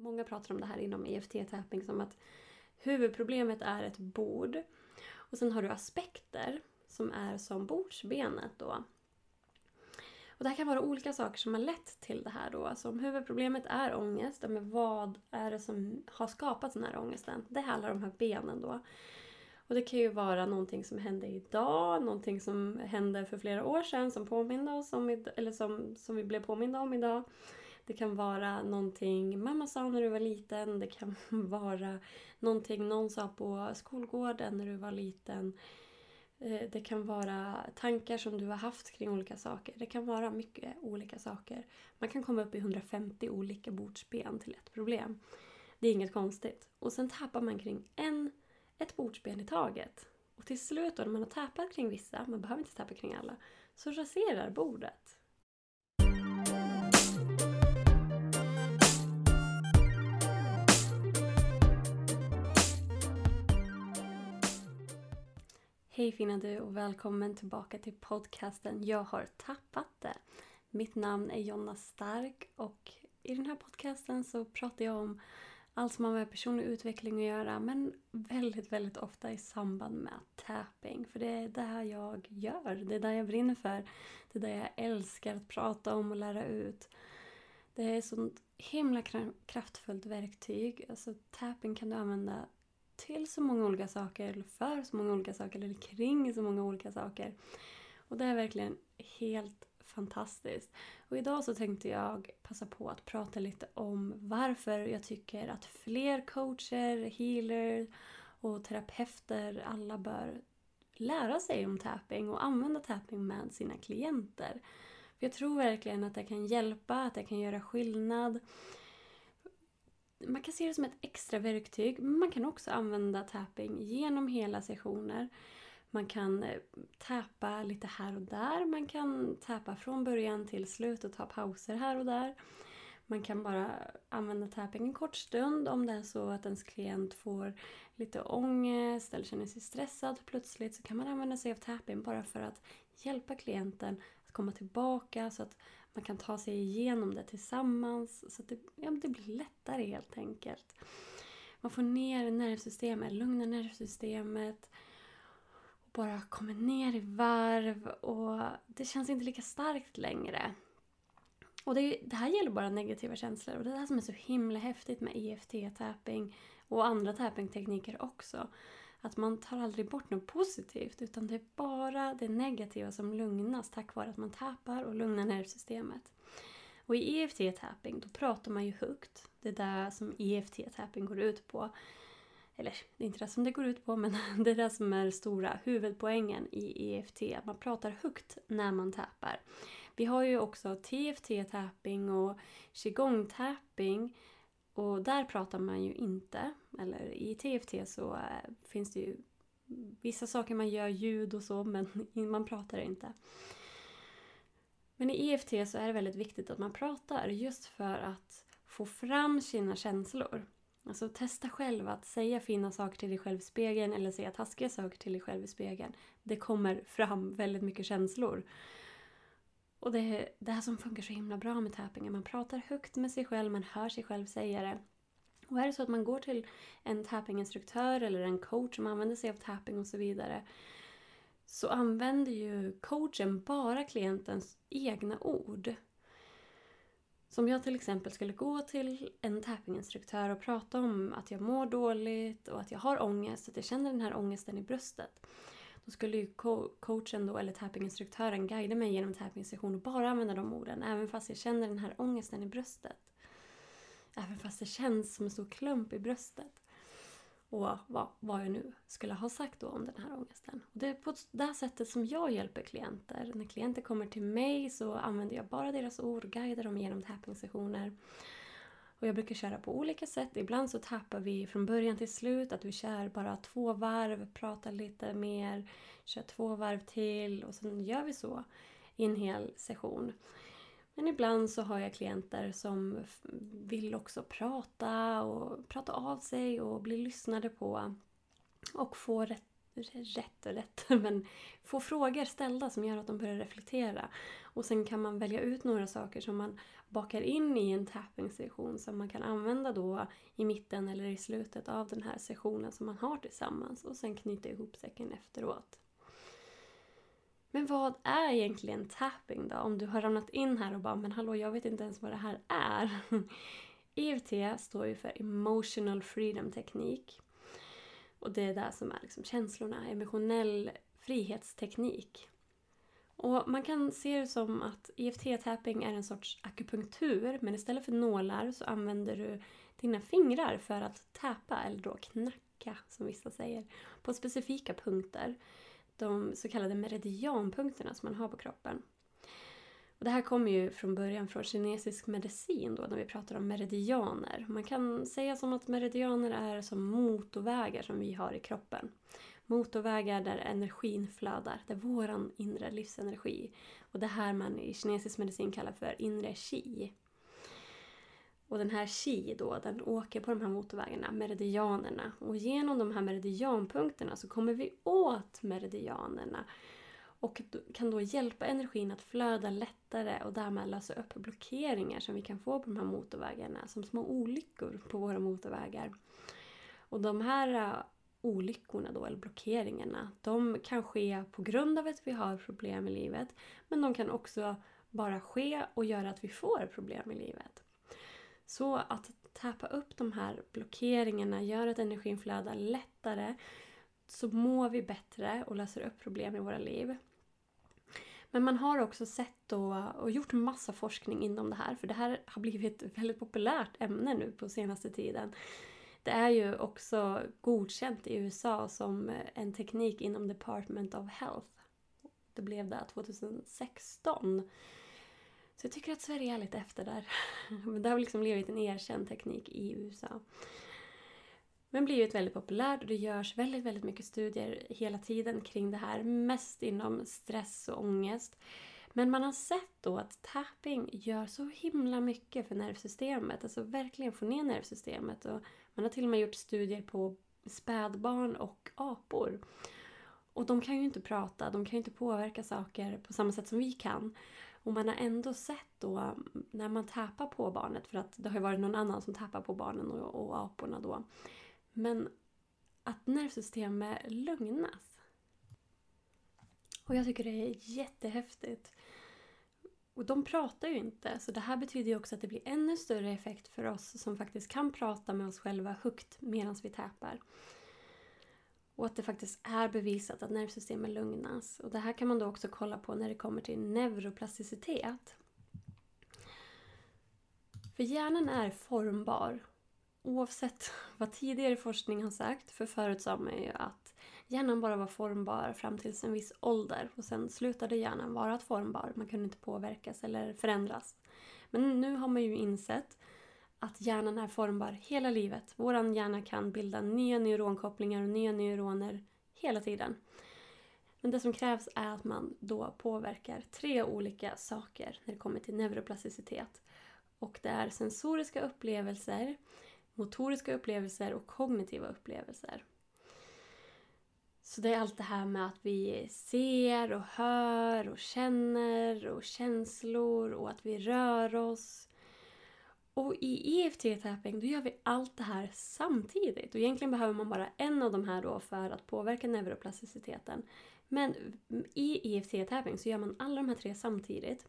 Många pratar om det här inom EFT-tapping som att huvudproblemet är ett bord. Och sen har du aspekter som är som bordsbenet då. Och det här kan vara olika saker som har lett till det här då. Alltså om huvudproblemet är ångest, men vad är det som har skapat den här ångesten? Det handlar om de här benen då. Och det kan ju vara någonting som hände idag, någonting som hände för flera år sedan som påminde oss om, eller som, som vi blev påminda om idag. Det kan vara någonting mamma sa när du var liten. Det kan vara någonting någon sa på skolgården när du var liten. Eh, det kan vara tankar som du har haft kring olika saker. Det kan vara mycket olika saker. Man kan komma upp i 150 olika bordsben till ett problem. Det är inget konstigt. Och sen tappar man kring en, ett bordsben i taget. Och till slut då, när man har tappat kring vissa, man behöver inte tappa kring alla, så raserar bordet. Hej fina du och välkommen tillbaka till podcasten Jag har tappat det. Mitt namn är Jonna Stark och i den här podcasten så pratar jag om allt som har med personlig utveckling att göra men väldigt, väldigt ofta i samband med tapping. För det är det jag gör, det är det jag brinner för. Det är det jag älskar att prata om och lära ut. Det är ett sånt himla kraftfullt verktyg. Alltså tapping kan du använda till så många olika saker, eller för så många olika saker, eller kring så många olika saker. Och det är verkligen helt fantastiskt. Och idag så tänkte jag passa på att prata lite om varför jag tycker att fler coacher, healers och terapeuter alla bör lära sig om tapping och använda tapping med sina klienter. För Jag tror verkligen att det kan hjälpa, att det kan göra skillnad man kan se det som ett extra verktyg. Man kan också använda tapping genom hela sessioner. Man kan eh, täpa lite här och där. Man kan täpa från början till slut och ta pauser här och där. Man kan bara använda tapping en kort stund om det är så att ens klient får lite ångest eller känner sig stressad plötsligt så kan man använda sig av tapping bara för att hjälpa klienten att komma tillbaka så att man kan ta sig igenom det tillsammans så att det, ja, det blir lättare helt enkelt. Man får ner nervsystemet, lugnar nervsystemet och bara kommer ner i varv och det känns inte lika starkt längre. Och det, det här gäller bara negativa känslor och det är det här som är så himla häftigt med EFT-tapping och andra tappingtekniker också att man tar aldrig bort något positivt utan det är bara det negativa som lugnas tack vare att man tappar och lugnar nervsystemet. Och i EFT-tapping då pratar man ju högt. Det är det som EFT-tapping går ut på. Eller det är inte det som det går ut på men det är det som är stora huvudpoängen i EFT. Att man pratar högt när man tappar. Vi har ju också TFT-tapping och qigong-tapping och där pratar man ju inte, eller i TFT så eh, finns det ju vissa saker man gör ljud och så men man pratar inte. Men i EFT så är det väldigt viktigt att man pratar just för att få fram sina känslor. Alltså testa själv att säga fina saker till dig själv i spegeln eller säga taskiga saker till dig själv i spegeln. Det kommer fram väldigt mycket känslor. Och det är det här som funkar så himla bra med tapping. Man pratar högt med sig själv, man hör sig själv säga det. Och är det så att man går till en tappinginstruktör eller en coach som använder sig av tapping och så vidare så använder ju coachen bara klientens egna ord. Så om jag till exempel skulle gå till en tappinginstruktör och prata om att jag mår dåligt och att jag har ångest, att jag känner den här ångesten i bröstet. Då skulle ju coachen då, eller tappinginstruktören guida mig genom tapping och bara använda de orden. Även fast jag känner den här ångesten i bröstet. Även fast det känns som en stor klump i bröstet. Och vad, vad jag nu skulle ha sagt då om den här ångesten. Och det är på det här sättet som jag hjälper klienter. När klienter kommer till mig så använder jag bara deras ord, guidar dem genom tapping-sessioner. Och jag brukar köra på olika sätt. Ibland så tappar vi från början till slut, att vi kör bara två varv, pratar lite mer, kör två varv till och sen gör vi så i en hel session. Men ibland så har jag klienter som vill också prata och prata av sig och bli lyssnade på och få rätt, rätt och rätt, men få frågor ställda som gör att de börjar reflektera. Och sen kan man välja ut några saker som man bakar in i en tapping-session som man kan använda då i mitten eller i slutet av den här sessionen som man har tillsammans och sen knyta ihop säcken efteråt. Men vad är egentligen tapping då? Om du har ramlat in här och bara “men hallå, jag vet inte ens vad det här är”. EFT står ju för Emotional Freedom Teknik. Och det är det som är liksom känslorna, emotionell frihetsteknik. Och man kan se det som att EFT-tapping är en sorts akupunktur men istället för nålar så använder du dina fingrar för att täpa, eller då knacka som vissa säger, på specifika punkter. De så kallade meridianpunkterna som man har på kroppen. Och det här kommer ju från början från kinesisk medicin då när vi pratar om meridianer. Man kan säga som att meridianer är som motorvägar som vi har i kroppen. Motorvägar där energin flödar, där våran inre livsenergi. Och det här man i kinesisk medicin kallar för inre qi. Och den här qi då, den åker på de här motorvägarna, meridianerna. Och genom de här meridianpunkterna så kommer vi åt meridianerna och kan då hjälpa energin att flöda lättare och därmed lösa upp blockeringar som vi kan få på de här motorvägarna, som små olyckor på våra motorvägar. Och de här eh, olyckorna då, eller blockeringarna, de kan ske på grund av att vi har problem i livet, men de kan också bara ske och göra att vi får problem i livet. Så att tappa upp de här blockeringarna gör att energin flödar lättare så mår vi bättre och löser upp problem i våra liv. Men man har också sett och, och gjort massa forskning inom det här för det här har blivit ett väldigt populärt ämne nu på senaste tiden. Det är ju också godkänt i USA som en teknik inom Department of Health. Det blev det 2016. Så jag tycker att Sverige är lite efter där. Men det har liksom blivit en erkänd teknik i USA. Men blivit väldigt populärt och det görs väldigt, väldigt mycket studier hela tiden kring det här. Mest inom stress och ångest. Men man har sett då att tapping gör så himla mycket för nervsystemet. Alltså verkligen få ner nervsystemet. Och man har till och med gjort studier på spädbarn och apor. Och de kan ju inte prata, de kan ju inte påverka saker på samma sätt som vi kan. Och man har ändå sett då när man tappar på barnet, för att det har ju varit någon annan som tappar på barnen och, och aporna då. Men att nervsystemet lugnas. Och jag tycker det är jättehäftigt. Och de pratar ju inte, så det här betyder ju också att det blir ännu större effekt för oss som faktiskt kan prata med oss själva högt medan vi täpar. Och att det faktiskt är bevisat att nervsystemet lugnas. Och det här kan man då också kolla på när det kommer till neuroplasticitet. För hjärnan är formbar oavsett vad tidigare forskning har sagt, för förut sa man ju att hjärnan bara var formbar fram till en viss ålder och sen slutade hjärnan vara formbar. Man kunde inte påverkas eller förändras. Men nu har man ju insett att hjärnan är formbar hela livet. Vår hjärna kan bilda nya neuronkopplingar och nya neuroner hela tiden. Men det som krävs är att man då påverkar tre olika saker när det kommer till neuroplasticitet. Och det är sensoriska upplevelser, motoriska upplevelser och kognitiva upplevelser. Så det är allt det här med att vi ser och hör och känner och känslor och att vi rör oss. Och i EFT-tapping då gör vi allt det här samtidigt. Och egentligen behöver man bara en av de här då för att påverka neuroplasticiteten. Men i EFT-tapping så gör man alla de här tre samtidigt.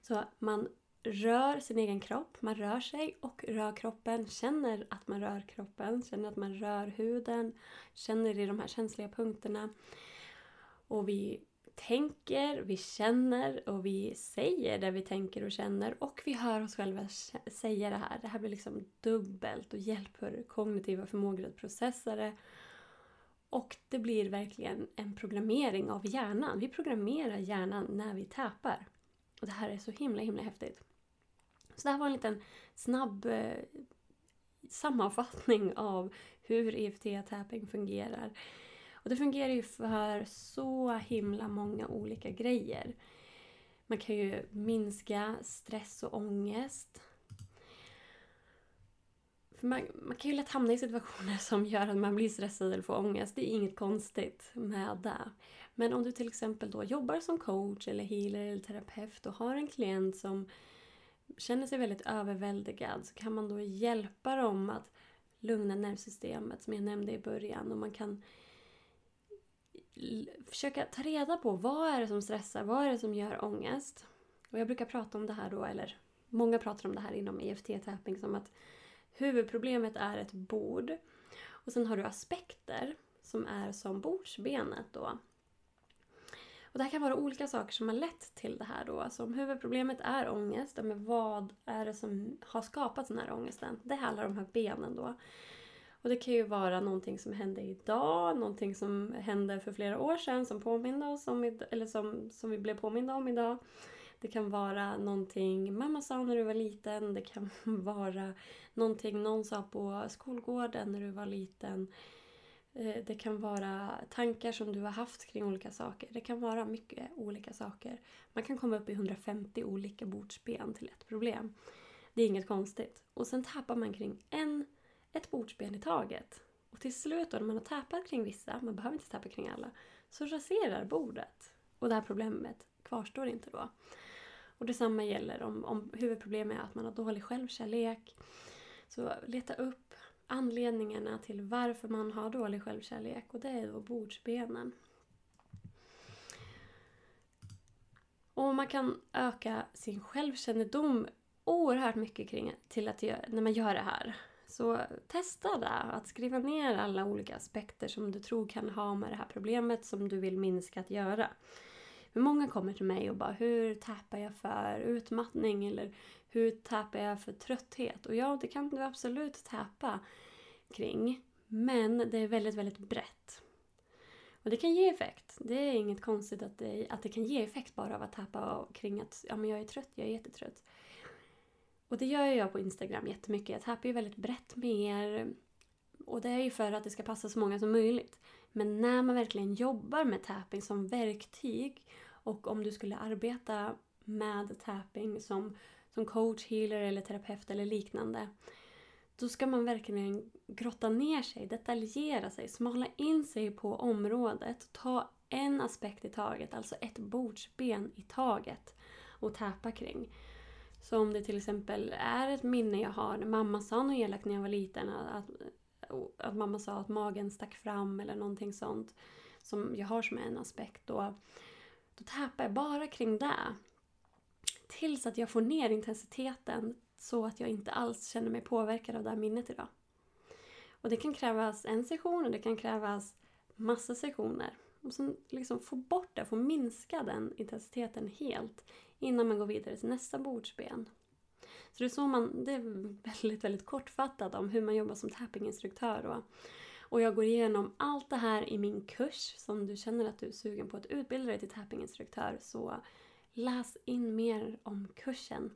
Så man rör sin egen kropp, man rör sig och rör kroppen, känner att man rör kroppen, känner att man rör huden, känner i de här känsliga punkterna. Och vi tänker, vi känner och vi säger det vi tänker och känner och vi hör oss själva säga det här. Det här blir liksom dubbelt och hjälper kognitiva förmågor att processa det. Och det blir verkligen en programmering av hjärnan. Vi programmerar hjärnan när vi täpar. Och det här är så himla himla häftigt. Så det här var en liten snabb eh, sammanfattning av hur EFT-tapping fungerar. Och det fungerar ju för så himla många olika grejer. Man kan ju minska stress och ångest. För man, man kan ju lätt hamna i situationer som gör att man blir stressad eller får ångest. Det är inget konstigt med det. Men om du till exempel då jobbar som coach eller healer eller terapeut och har en klient som känner sig väldigt överväldigad så kan man då hjälpa dem att lugna nervsystemet som jag nämnde i början. Och man kan försöka ta reda på vad är det som stressar, vad är det som gör ångest. Och jag brukar prata om det här då, eller många pratar om det här inom EFT-tapping som att huvudproblemet är ett bord. Och sen har du aspekter som är som bordsbenet då. Och det här kan vara olika saker som har lett till det här då. Alltså om huvudproblemet är ångest, men vad är det som har skapat den här ångesten? Det handlar om de här benen då. Och det kan ju vara någonting som hände idag, någonting som hände för flera år sedan som påminner oss om, eller som, som vi blev påminda om idag. Det kan vara någonting mamma sa när du var liten. Det kan vara någonting någon sa på skolgården när du var liten. Eh, det kan vara tankar som du har haft kring olika saker. Det kan vara mycket olika saker. Man kan komma upp i 150 olika bordsben till ett problem. Det är inget konstigt. Och sen tappar man kring en, ett bordsben i taget. Och till slut då, när man har tappat kring vissa, man behöver inte tappa kring alla, så raserar bordet. Och det här problemet kvarstår inte då. Och detsamma gäller om, om huvudproblemet är att man har dålig självkärlek. Så leta upp anledningarna till varför man har dålig självkärlek och det är då bordsbenen. Och man kan öka sin självkännedom oerhört mycket kring till att göra, när man gör det här. Så testa det, att skriva ner alla olika aspekter som du tror kan ha med det här problemet som du vill minska att göra. Många kommer till mig och bara hur tappar jag för utmattning eller hur tappar jag för trötthet? Och ja, det kan du absolut tappa kring. Men det är väldigt, väldigt brett. Och det kan ge effekt. Det är inget konstigt att det, att det kan ge effekt bara av att tappa kring att ja, men jag är trött, jag är jättetrött. Och det gör jag på Instagram jättemycket. Jag tappar ju väldigt brett med er. Och det är ju för att det ska passa så många som möjligt. Men när man verkligen jobbar med tapping som verktyg och om du skulle arbeta med tapping som, som coach, healer eller terapeut eller liknande då ska man verkligen grotta ner sig, detaljera sig, smala in sig på området. Ta en aspekt i taget, alltså ett bordsben i taget och täpa kring. Så om det till exempel är ett minne jag har mamma sa något elakt när jag var liten, att, att mamma sa att magen stack fram eller någonting sånt som jag har som en aspekt då, då täpar jag bara kring det. Tills att jag får ner intensiteten så att jag inte alls känner mig påverkad av det här minnet idag. Och det kan krävas en session och det kan krävas massa sessioner. Och sen liksom få bort det, få minska den intensiteten helt innan man går vidare till nästa bordsben. Så det är så man, det är väldigt, väldigt kortfattat om hur man jobbar som tappinginstruktör. Och, och jag går igenom allt det här i min kurs. Så om du känner att du är sugen på att utbilda dig till tappinginstruktör så läs in mer om kursen.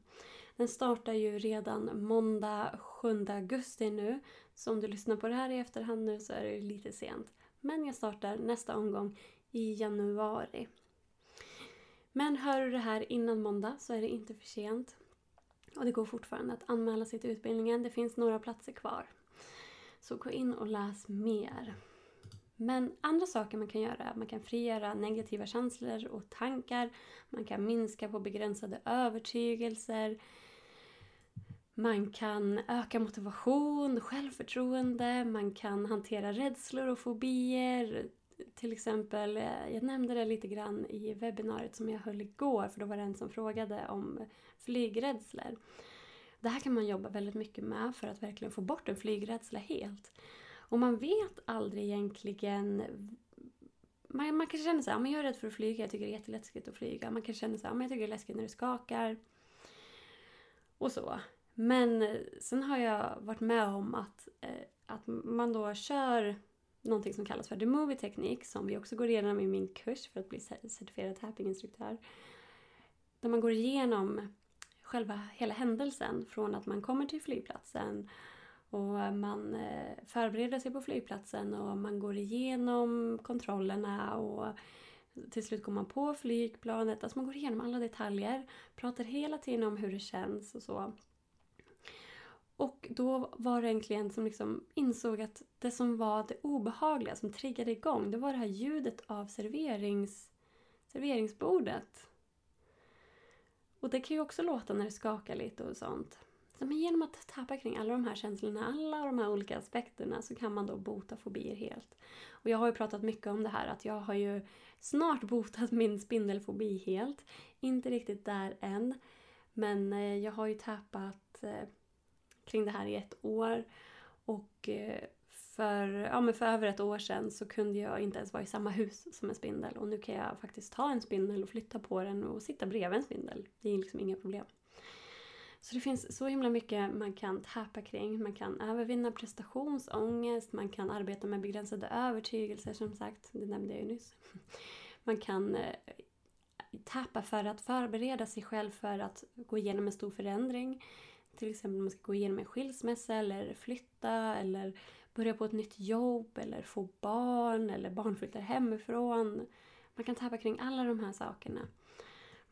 Den startar ju redan måndag 7 augusti nu. Så om du lyssnar på det här i efterhand nu så är det lite sent. Men jag startar nästa omgång i januari. Men hör du det här innan måndag så är det inte för sent. Och det går fortfarande att anmäla sig till utbildningen. Det finns några platser kvar. Så gå in och läs mer. Men andra saker man kan göra är att man kan frigöra negativa känslor och tankar. Man kan minska på begränsade övertygelser. Man kan öka motivation, självförtroende, man kan hantera rädslor och fobier. Till exempel, eh, jag nämnde det lite grann i webbinariet som jag höll igår för då var det en som frågade om flygrädslor. Det här kan man jobba väldigt mycket med för att verkligen få bort en flygrädsla helt. Och man vet aldrig egentligen man, man kanske känner så här, men jag är rädd för att flyga, jag tycker det är jätteläskigt att flyga. Man kanske känner så här, men jag tycker det är läskigt när det skakar. Och så. Men eh, sen har jag varit med om att, eh, att man då kör någonting som kallas för The Movie Teknik som vi också går igenom i min kurs för att bli certifierad tappinginstruktör. Där man går igenom själva hela händelsen från att man kommer till flygplatsen och man eh, förbereder sig på flygplatsen och man går igenom kontrollerna och till slut går man på flygplanet. Alltså man går igenom alla detaljer, pratar hela tiden om hur det känns och så. Och då var det en klient som liksom insåg att det som var det obehagliga, som triggade igång, det var det här ljudet av serverings, serveringsbordet. Och det kan ju också låta när det skakar lite och sånt. Men genom att tappa kring alla de här känslorna, alla de här olika aspekterna så kan man då bota fobier helt. Och jag har ju pratat mycket om det här att jag har ju snart botat min spindelfobi helt. Inte riktigt där än. Men eh, jag har ju tappat eh, kring det här i ett år. Och eh, för, ja, men för över ett år sedan så kunde jag inte ens vara i samma hus som en spindel. Och nu kan jag faktiskt ta en spindel och flytta på den och sitta bredvid en spindel. Det är liksom inga problem. Så det finns så himla mycket man kan tappa kring. Man kan övervinna prestationsångest, man kan arbeta med begränsade övertygelser som sagt, det nämnde jag ju nyss. Man kan eh, tappa för att förbereda sig själv för att gå igenom en stor förändring. Till exempel om man ska gå igenom en skilsmässa eller flytta eller börja på ett nytt jobb eller få barn eller barn flyttar hemifrån. Man kan tappa kring alla de här sakerna.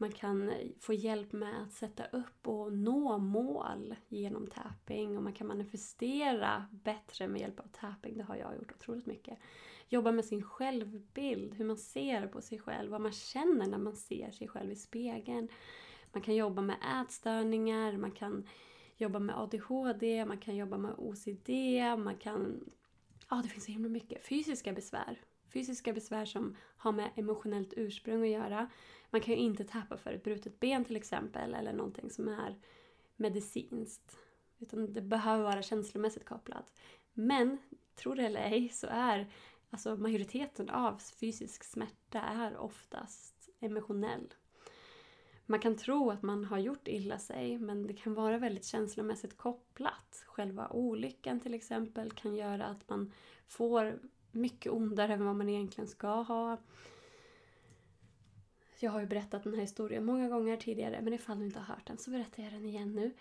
Man kan eh, få hjälp med att sätta upp och nå mål genom tapping och man kan manifestera bättre med hjälp av tapping. Det har jag gjort otroligt mycket. Jobba med sin självbild, hur man ser på sig själv, vad man känner när man ser sig själv i spegeln. Man kan jobba med ätstörningar, man kan jobba med ADHD, man kan jobba med OCD, man kan... Ja, det finns så himla mycket. Fysiska besvär. Fysiska besvär som har med emotionellt ursprung att göra. Man kan ju inte tappa för ett brutet ben till exempel eller någonting som är medicinskt. Utan det behöver vara känslomässigt kopplat. Men, tro det eller ej, så är alltså majoriteten av fysisk smärta är oftast emotionell. Man kan tro att man har gjort illa sig men det kan vara väldigt känslomässigt kopplat. Själva olyckan till exempel kan göra att man får mycket ondare än vad man egentligen ska ha. Jag har ju berättat den här historien många gånger tidigare men ifall du inte har hört den så berättar jag den igen nu.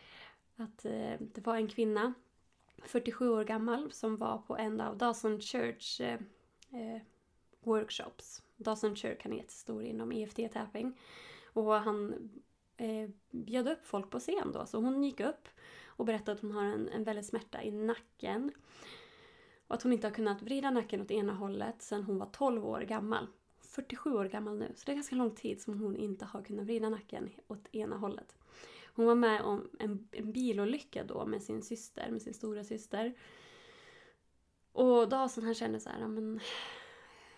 Att eh, det var en kvinna, 47 år gammal, som var på en av Dawson Church eh, eh, workshops. Dawson Church han är jättestor inom EFT-tapping. Och han eh, bjöd upp folk på scen då. Så hon gick upp och berättade att hon har en, en väldigt smärta i nacken. Och att hon inte har kunnat vrida nacken åt ena hållet sedan hon var 12 år gammal. 47 år gammal nu, så det är ganska lång tid som hon inte har kunnat vrida nacken åt ena hållet. Hon var med om en, en bilolycka då med sin syster, med sin stora syster. Och Dawson han kände så här, men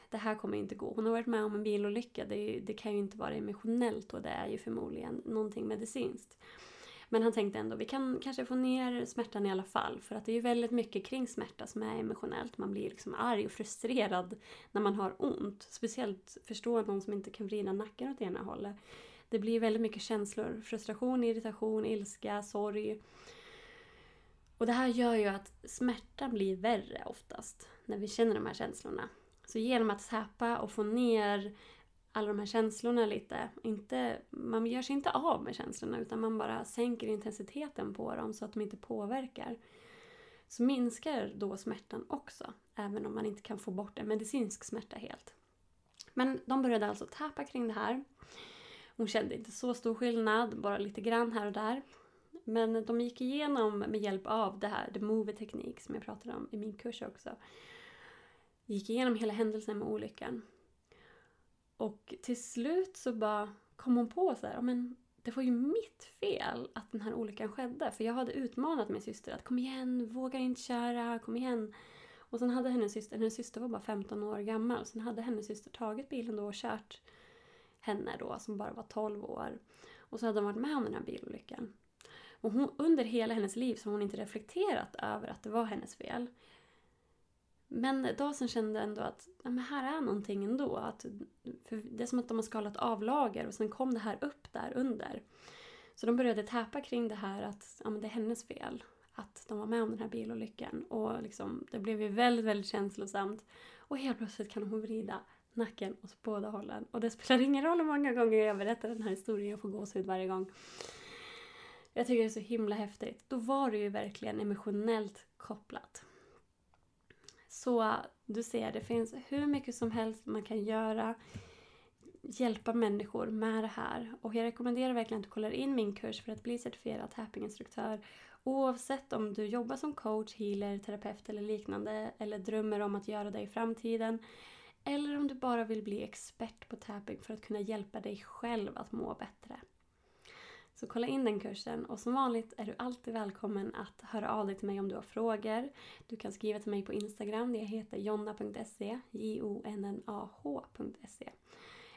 det här kommer inte gå. Hon har varit med om en bilolycka, det, det kan ju inte vara emotionellt och det är ju förmodligen någonting medicinskt. Men han tänkte ändå, vi kan kanske få ner smärtan i alla fall. För att det är ju väldigt mycket kring smärta som är emotionellt. Man blir liksom arg och frustrerad när man har ont. Speciellt förstå någon som inte kan vrida nacken åt ena hållet. Det blir väldigt mycket känslor. Frustration, irritation, ilska, sorg. Och det här gör ju att smärtan blir värre oftast när vi känner de här känslorna. Så genom att säpa och få ner alla de här känslorna lite. Inte, man gör sig inte av med känslorna utan man bara sänker intensiteten på dem så att de inte påverkar. Så minskar då smärtan också, även om man inte kan få bort en medicinsk smärta helt. Men de började alltså tappa kring det här. Hon kände inte så stor skillnad, bara lite grann här och där. Men de gick igenom med hjälp av det här, the movie teknik som jag pratade om i min kurs också. Gick igenom hela händelsen med olyckan. Och till slut så bara kom hon på så här, men det var ju mitt fel att den här olyckan skedde. För jag hade utmanat min syster att kom igen, våga inte köra, kom igen. Och sen hade hennes syster, hennes syster var bara 15 år gammal, sen hade hennes syster tagit bilen då och kört henne då som bara var 12 år. Och så hade de varit med om den här bilolyckan. Och hon, under hela hennes liv så har hon inte reflekterat över att det var hennes fel. Men Dawson kände ändå att ja, men här är någonting ändå. Att, för det är som att de har skalat av lager och sen kom det här upp där under. Så de började täpa kring det här att ja, men det är hennes fel. Att de var med om den här bilolyckan. Och liksom, det blev ju väldigt, väldigt känslosamt. Och helt plötsligt kan hon vrida nacken åt båda hållen. Och det spelar ingen roll hur många gånger jag berättar den här historien, jag får gåshud varje gång. Jag tycker det är så himla häftigt. Då var det ju verkligen emotionellt kopplat. Så du ser, det finns hur mycket som helst man kan göra hjälpa människor med det här. Och jag rekommenderar verkligen att du kollar in min kurs för att bli certifierad tappinginstruktör Oavsett om du jobbar som coach, healer, terapeut eller liknande eller drömmer om att göra det i framtiden eller om du bara vill bli expert på tapping för att kunna hjälpa dig själv att må bättre. Så kolla in den kursen och som vanligt är du alltid välkommen att höra av dig till mig om du har frågor. Du kan skriva till mig på Instagram, jag heter jonna.se, j-o-n-n-a-h.se.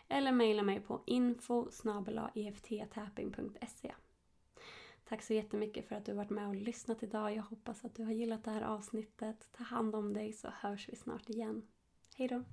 Eller mejla mig på info efttapping.se. E Tack så jättemycket för att du har varit med och lyssnat idag. Jag hoppas att du har gillat det här avsnittet. Ta hand om dig så hörs vi snart igen. Hejdå!